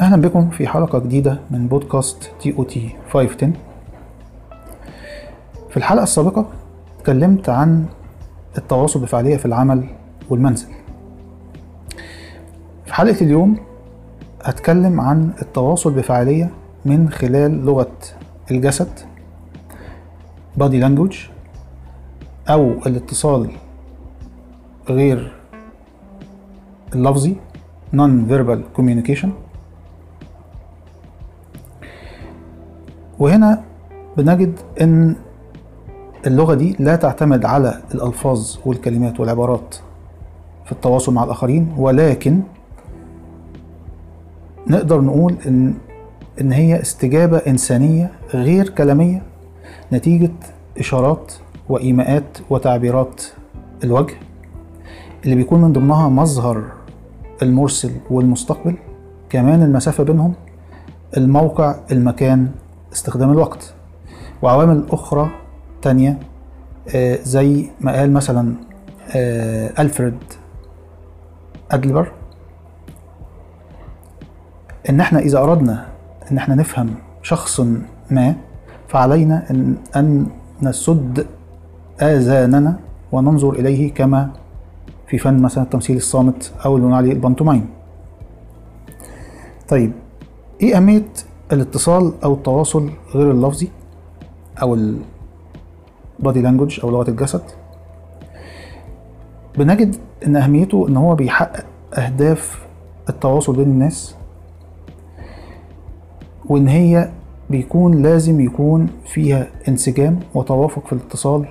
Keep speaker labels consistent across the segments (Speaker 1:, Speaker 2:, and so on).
Speaker 1: أهلا بكم في حلقة جديدة من بودكاست تي أو تي 510 في الحلقة السابقة اتكلمت عن التواصل بفعالية في العمل والمنزل. في حلقة اليوم هتكلم عن التواصل بفعالية من خلال لغة الجسد body language أو الاتصال غير اللفظي non verbal communication. وهنا بنجد إن اللغة دي لا تعتمد على الألفاظ والكلمات والعبارات في التواصل مع الآخرين ولكن نقدر نقول إن إن هي استجابة إنسانية غير كلامية نتيجة إشارات وإيماءات وتعبيرات الوجه اللي بيكون من ضمنها مظهر المرسل والمستقبل كمان المسافة بينهم الموقع المكان استخدام الوقت. وعوامل أخرى تانية آه، زي ما قال مثلا آه، ألفريد أدلبر إن إحنا إذا أردنا إن إحنا نفهم شخص ما فعلينا إن, أن نسد آذاننا وننظر إليه كما في فن مثلا التمثيل الصامت أو اللي عليه البانتومايم طيب إيه أهمية الاتصال أو التواصل غير اللفظي أو ال body language أو لغة الجسد. بنجد إن أهميته إن هو بيحقق أهداف التواصل بين الناس وإن هي بيكون لازم يكون فيها انسجام وتوافق في الاتصال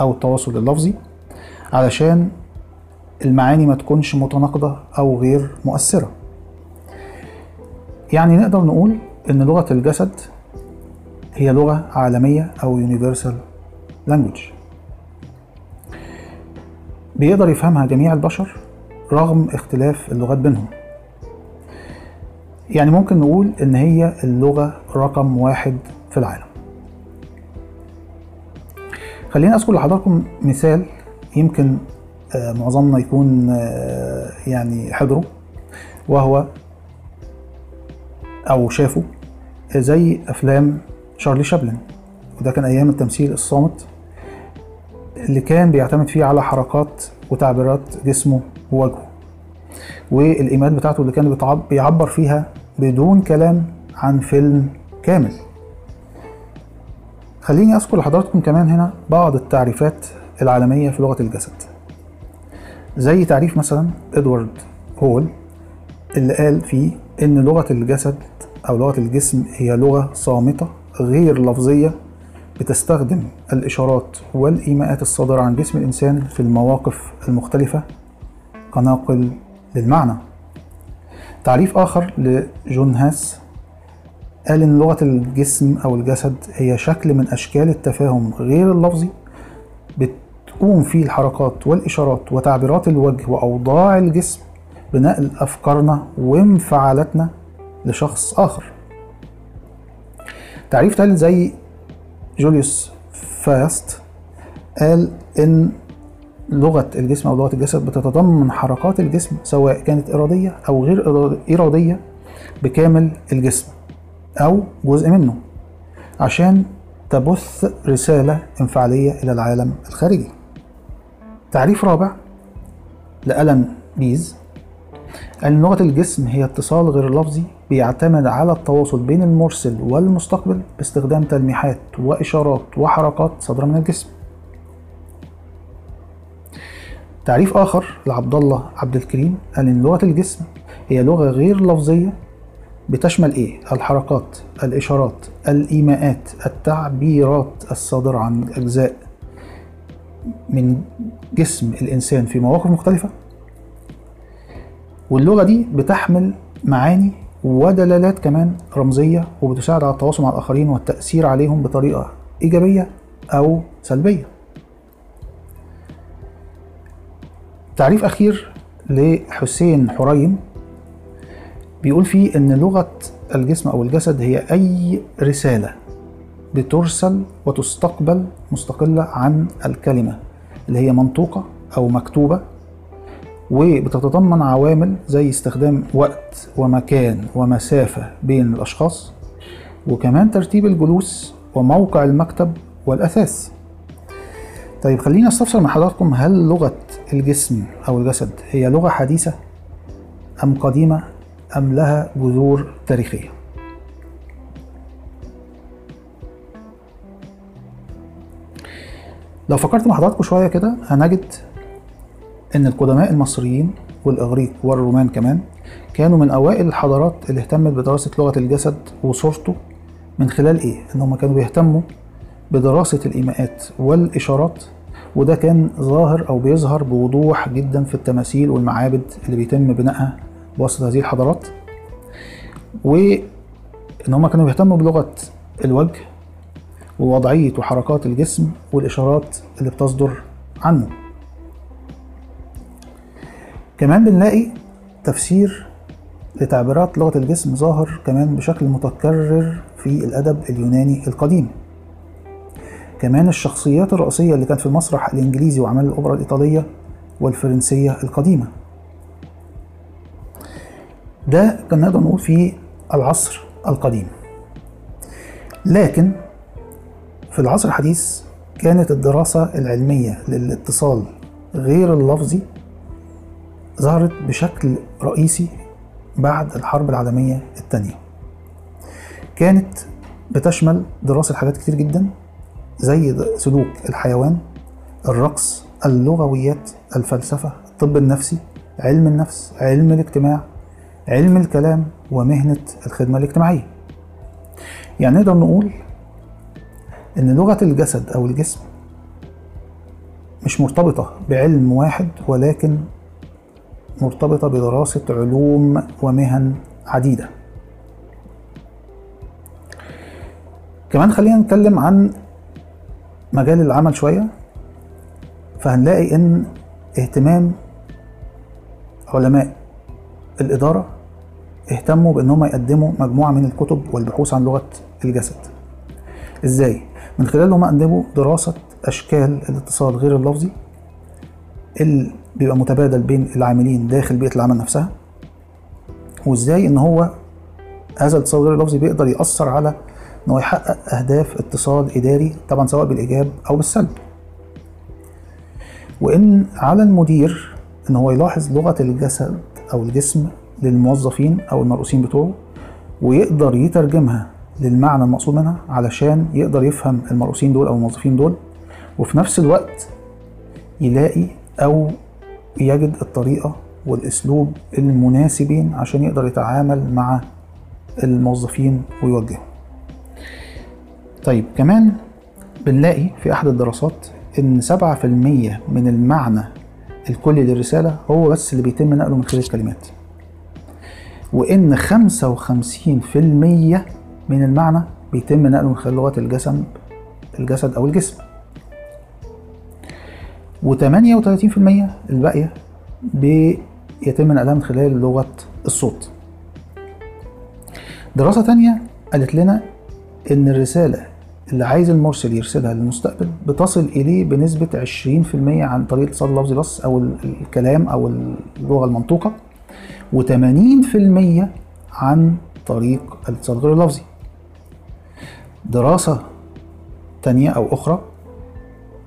Speaker 1: أو التواصل اللفظي علشان المعاني ما تكونش متناقضة أو غير مؤثرة. يعني نقدر نقول إن لغة الجسد هي لغة عالمية أو universal language. بيقدر يفهمها جميع البشر رغم اختلاف اللغات بينهم. يعني ممكن نقول إن هي اللغة رقم واحد في العالم. خلينا أذكر لحضراتكم مثال يمكن آه، معظمنا يكون آه، يعني حضره وهو أو شافه زي أفلام شارلي شابلن. وده كان أيام التمثيل الصامت اللي كان بيعتمد فيه على حركات وتعبيرات جسمه ووجهه. والايمات بتاعته اللي كان بيعبر فيها بدون كلام عن فيلم كامل. خليني أذكر لحضراتكم كمان هنا بعض التعريفات العالمية في لغة الجسد. زي تعريف مثلا إدوارد هول اللي قال فيه إن لغة الجسد أو لغة الجسم هي لغة صامتة غير لفظية بتستخدم الإشارات والإيماءات الصادرة عن جسم الإنسان في المواقف المختلفة كناقل للمعنى. تعريف آخر لجون هاس قال إن لغة الجسم أو الجسد هي شكل من أشكال التفاهم غير اللفظي بتقوم فيه الحركات والإشارات وتعبيرات الوجه وأوضاع الجسم بنقل أفكارنا وانفعالاتنا لشخص آخر. تعريف تالت زي جوليوس فاست قال إن لغة الجسم أو لغة الجسد بتتضمن حركات الجسم سواء كانت إرادية أو غير إراد- إرادية بكامل الجسم أو جزء منه عشان تبث رسالة انفعالية إلى العالم الخارجي. تعريف رابع لألان بيز أن لغة الجسم هي اتصال غير لفظي بيعتمد على التواصل بين المرسل والمستقبل باستخدام تلميحات وإشارات وحركات صادرة من الجسم تعريف آخر لعبد الله عبد الكريم قال إن لغة الجسم هي لغة غير لفظية بتشمل إيه؟ الحركات، الإشارات، الإيماءات، التعبيرات الصادرة عن أجزاء من جسم الإنسان في مواقف مختلفة واللغة دي بتحمل معاني ودلالات كمان رمزية وبتساعد على التواصل مع الآخرين والتأثير عليهم بطريقة إيجابية أو سلبية. تعريف أخير لحسين حريم. بيقول فيه إن لغة الجسم أو الجسد هي أي رسالة بترسل وتستقبل مستقلة عن الكلمة اللي هي منطوقة أو مكتوبة. وبتتضمن عوامل زي استخدام وقت ومكان ومسافة بين الأشخاص وكمان ترتيب الجلوس وموقع المكتب والأثاث. طيب خلينا أستفسر من حضراتكم هل لغة الجسم أو الجسد هي لغة حديثة أم قديمة أم لها جذور تاريخية؟ لو فكرت مع حضراتكم شوية كده هنجد إن القدماء المصريين والإغريق والرومان كمان كانوا من أوائل الحضارات اللي اهتمت بدراسة لغة الجسد وصورته من خلال إيه؟ إن هم كانوا بيهتموا بدراسة الإيماءات والإشارات وده كان ظاهر أو بيظهر بوضوح جدا في التماثيل والمعابد اللي بيتم بنائها بواسطة هذه الحضارات وإن هم كانوا بيهتموا بلغة الوجه ووضعية وحركات الجسم والإشارات اللي بتصدر عنه كمان بنلاقي تفسير لتعبيرات لغة الجسم ظاهر كمان بشكل متكرر في الأدب اليوناني القديم. كمان الشخصيات الرئيسية اللي كانت في المسرح الإنجليزي وأعمال الأوبرا الإيطالية والفرنسية القديمة. ده كان نقدر نقول في العصر القديم. لكن في العصر الحديث كانت الدراسة العلمية للاتصال غير اللفظي ظهرت بشكل رئيسي بعد الحرب العالمية الثانية كانت بتشمل دراسة حاجات كتير جدا زي سلوك الحيوان الرقص اللغويات الفلسفة الطب النفسي علم النفس علم الاجتماع علم الكلام ومهنة الخدمة الاجتماعية. يعني نقدر نقول إن لغة الجسد أو الجسم مش مرتبطة بعلم واحد ولكن مرتبطة بدراسة علوم ومهن عديدة كمان خلينا نتكلم عن مجال العمل شوية فهنلاقي إن اهتمام علماء الإدارة اهتموا بإن هم يقدموا مجموعة من الكتب والبحوث عن لغة الجسد إزاي؟ من خلال هم قدموا دراسة أشكال الاتصال غير اللفظي اللي بيبقى متبادل بين العاملين داخل بيئة العمل نفسها وإزاي إن هو هذا الاتصال غير اللفظي بيقدر يأثر على إن هو يحقق أهداف اتصال إداري طبعا سواء بالإيجاب أو بالسلب. وإن على المدير إن هو يلاحظ لغة الجسد أو الجسم للموظفين أو المرؤوسين بتوعه ويقدر يترجمها للمعنى المقصود منها علشان يقدر يفهم المرؤوسين دول أو الموظفين دول وفي نفس الوقت يلاقي أو يجد الطريقة والأسلوب المناسبين عشان يقدر يتعامل مع الموظفين ويوجههم. طيب كمان بنلاقي في أحد الدراسات إن سبعة في المية من المعنى الكلي للرسالة هو بس اللي بيتم نقله من خلال الكلمات. وإن خمسة وخمسين في المية من المعنى بيتم نقله من خلال لغة الجسم الجسد أو الجسم. وتمانية وتلاتين في المية الباقية بيتم نقلها من خلال لغة الصوت. دراسة تانية قالت لنا إن الرسالة اللي عايز المرسل يرسلها للمستقبل بتصل إليه بنسبة 20% عن طريق الاتصال اللفظي بس أو الكلام أو اللغة المنطوقة و80% عن طريق الاتصال غير اللفظي. دراسة تانية أو أخرى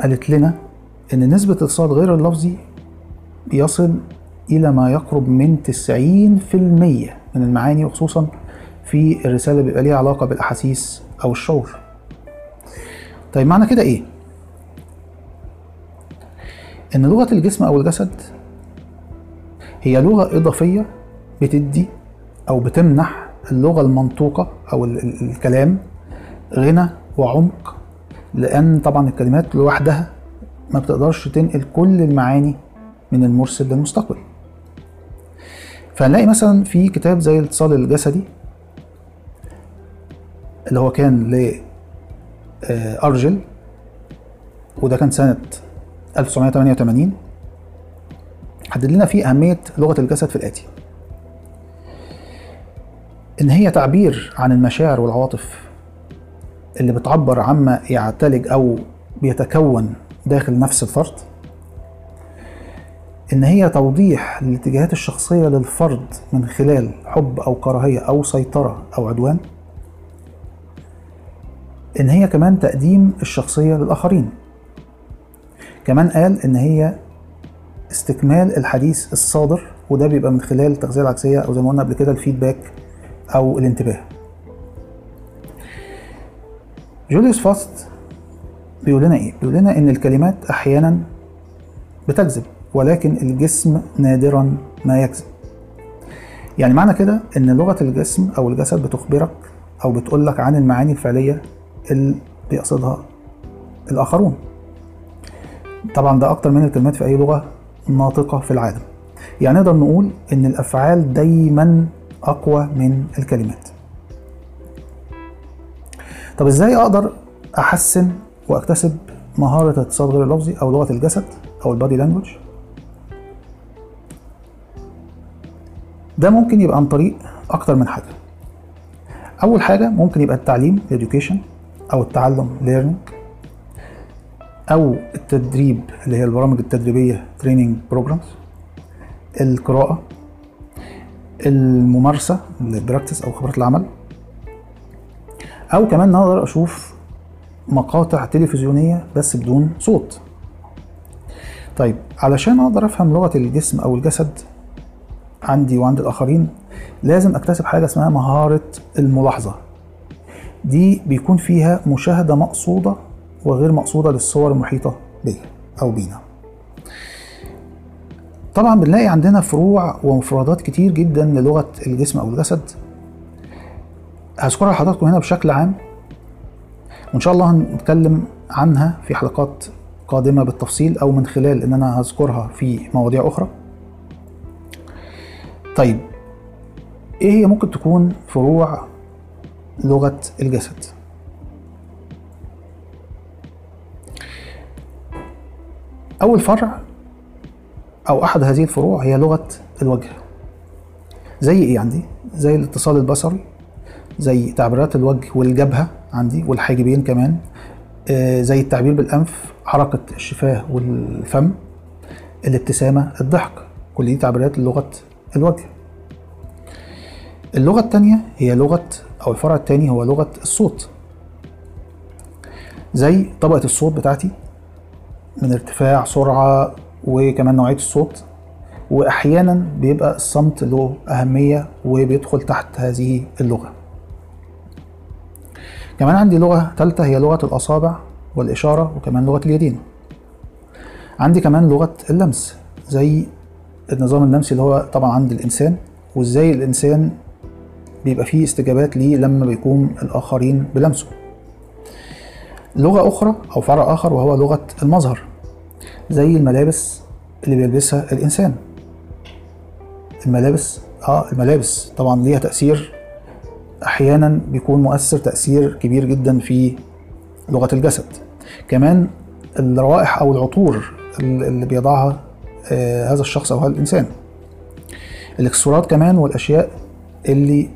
Speaker 1: قالت لنا إن نسبة الاتصال غير اللفظي بيصل إلى ما يقرب من 90% من المعاني وخصوصا في الرسالة اللي بيبقى ليها علاقة بالأحاسيس أو الشعور طيب معنى كده إيه؟ إن لغة الجسم أو الجسد هي لغة إضافية بتدي أو بتمنح اللغة المنطوقة أو الكلام غنى وعمق لأن طبعا الكلمات لوحدها ما بتقدرش تنقل كل المعاني من المرسل للمستقبل. فهنلاقي مثلا في كتاب زي الاتصال الجسدي اللي هو كان ل أرجل وده كان سنة 1988 حدد لنا فيه أهمية لغة الجسد في الآتي. إن هي تعبير عن المشاعر والعواطف اللي بتعبر عما يعتلج أو بيتكون داخل نفس الفرد إن هي توضيح الاتجاهات الشخصية للفرد من خلال حب أو كراهية أو سيطرة أو عدوان إن هي كمان تقديم الشخصية للآخرين. كمان قال إن هي استكمال الحديث الصادر وده بيبقى من خلال التغذية العكسية أو زي ما قلنا قبل كده الفيدباك أو الانتباه. جوليوس فاست بيقول لنا إيه؟ بيقول لنا إن الكلمات أحيانا بتكذب ولكن الجسم نادرا ما يكذب. يعني معنى كده إن لغة الجسم أو الجسد بتخبرك أو بتقول لك عن المعاني الفعلية اللي بيقصدها الآخرون. طبعا ده أكتر من الكلمات في أي لغة ناطقة في العالم. يعني نقدر نقول إن الأفعال دايما أقوى من الكلمات. طب إزاي أقدر أحسن واكتسب مهارة الاتصال غير اللفظي أو لغة الجسد أو البادي لانجوج. ده ممكن يبقى عن طريق أكتر من حاجة. أول حاجة ممكن يبقى التعليم education أو التعلم learning أو التدريب اللي هي البرامج التدريبية training programs القراءة الممارسة البراكتس أو خبرة العمل. أو كمان أقدر أشوف مقاطع تلفزيونية بس بدون صوت. طيب علشان أقدر أفهم لغة الجسم أو الجسد عندي وعند الآخرين لازم أكتسب حاجة اسمها مهارة الملاحظة. دي بيكون فيها مشاهدة مقصودة وغير مقصودة للصور المحيطة بيا أو بينا. طبعا بنلاقي عندنا فروع ومفردات كتير جدا للغة الجسم أو الجسد. هذكرها لحضراتكم هنا بشكل عام. وإن شاء الله هنتكلم عنها في حلقات قادمة بالتفصيل أو من خلال إن أنا هذكرها في مواضيع أخرى. طيب إيه هي ممكن تكون فروع لغة الجسد؟ أول فرع أو أحد هذه الفروع هي لغة الوجه. زي إيه عندي؟ زي الاتصال البصري زي تعبيرات الوجه والجبهة. عندي والحاجبين كمان. آه زي التعبير بالأنف حركة الشفاه والفم الابتسامة الضحك. كل دي تعبيرات لغه الوجه. اللغة الثانية هي لغة أو الفرع الثاني هو لغة الصوت. زي طبقة الصوت بتاعتي من ارتفاع سرعة وكمان نوعية الصوت. وأحيانا بيبقى الصمت له أهمية وبيدخل تحت هذه اللغة. كمان عندي لغة ثالثه هي لغة الأصابع والإشارة وكمان لغة اليدين. عندي كمان لغة اللمس زي النظام اللمسي اللي هو طبعا عند الإنسان وإزاي الإنسان بيبقى فيه استجابات ليه لما بيقوم الآخرين بلمسه. لغة أخرى أو فرع آخر وهو لغة المظهر زي الملابس اللي بيلبسها الإنسان. الملابس آه الملابس طبعا ليها تأثير أحيانا بيكون مؤثر تأثير كبير جدا في لغة الجسد. كمان الروائح أو العطور اللي بيضعها آه هذا الشخص أو هذا الإنسان. الاكسسوارات كمان والأشياء اللي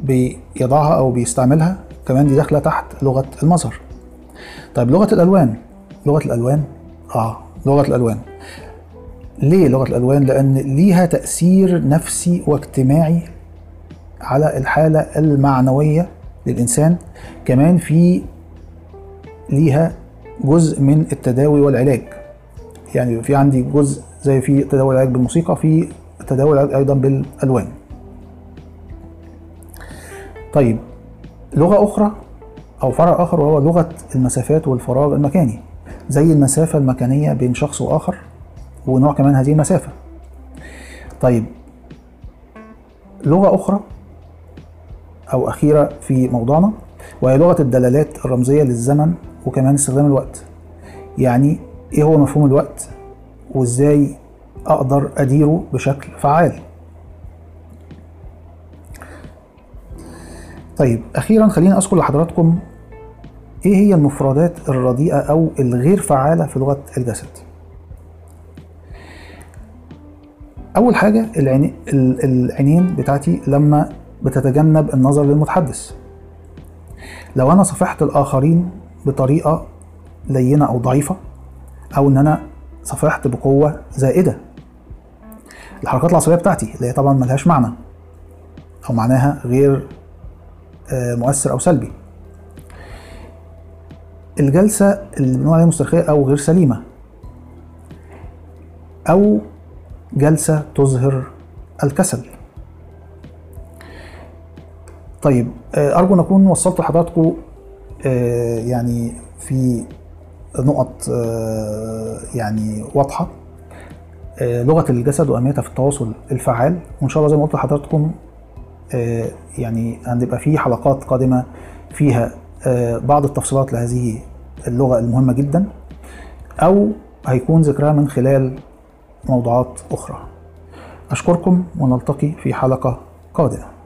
Speaker 1: بيضعها أو بيستعملها كمان دي داخلة تحت لغة المظهر. طيب لغة الألوان. لغة الألوان؟ آه لغة الألوان. ليه لغة الألوان؟ لأن ليها تأثير نفسي واجتماعي على الحالة المعنوية للإنسان كمان في ليها جزء من التداوي والعلاج. يعني في عندي جزء زي في تداوي العلاج بالموسيقى في تداوي العلاج أيضا بالألوان. طيب لغة أخرى أو فرع آخر وهو لغة المسافات والفراغ المكاني زي المسافة المكانية بين شخص وآخر ونوع كمان هذه المسافة. طيب لغة أخرى أو أخيرة في موضوعنا وهي لغة الدلالات الرمزية للزمن وكمان استخدام الوقت. يعني إيه هو مفهوم الوقت؟ وإزاي أقدر أديره بشكل فعال؟ طيب أخيرا خلينا أذكر لحضراتكم إيه هي المفردات الرديئة أو الغير فعالة في لغة الجسد. حاجة العينين العينين بتاعتي لما بتتجنب النظر للمتحدث. لو أنا صفحت الآخرين بطريقة لينة أو ضعيفة أو إن أنا صفحت بقوة زائدة الحركات العصبية بتاعتي اللي هي طبعا ملهاش معنى أو معناها غير آه، مؤثر أو سلبي. الجلسة اللي بنقول عليها مسترخية أو غير سليمة أو جلسة تظهر الكسل. طيب آه، أرجو أن أكون وصلت لحضراتكم آه، يعني في نقط آه، يعني واضحة. لغة الجسد واهميتها في التواصل الفعال. وإن شاء الله زي ما قلت لحضراتكم يعني هنبقى في حلقات قادمة فيها بعض التفصيلات لهذه اللغة المهمة جدا أو هيكون ذكرها من خلال موضوعات أخرى. أشكركم ونلتقي في حلقة قادمة.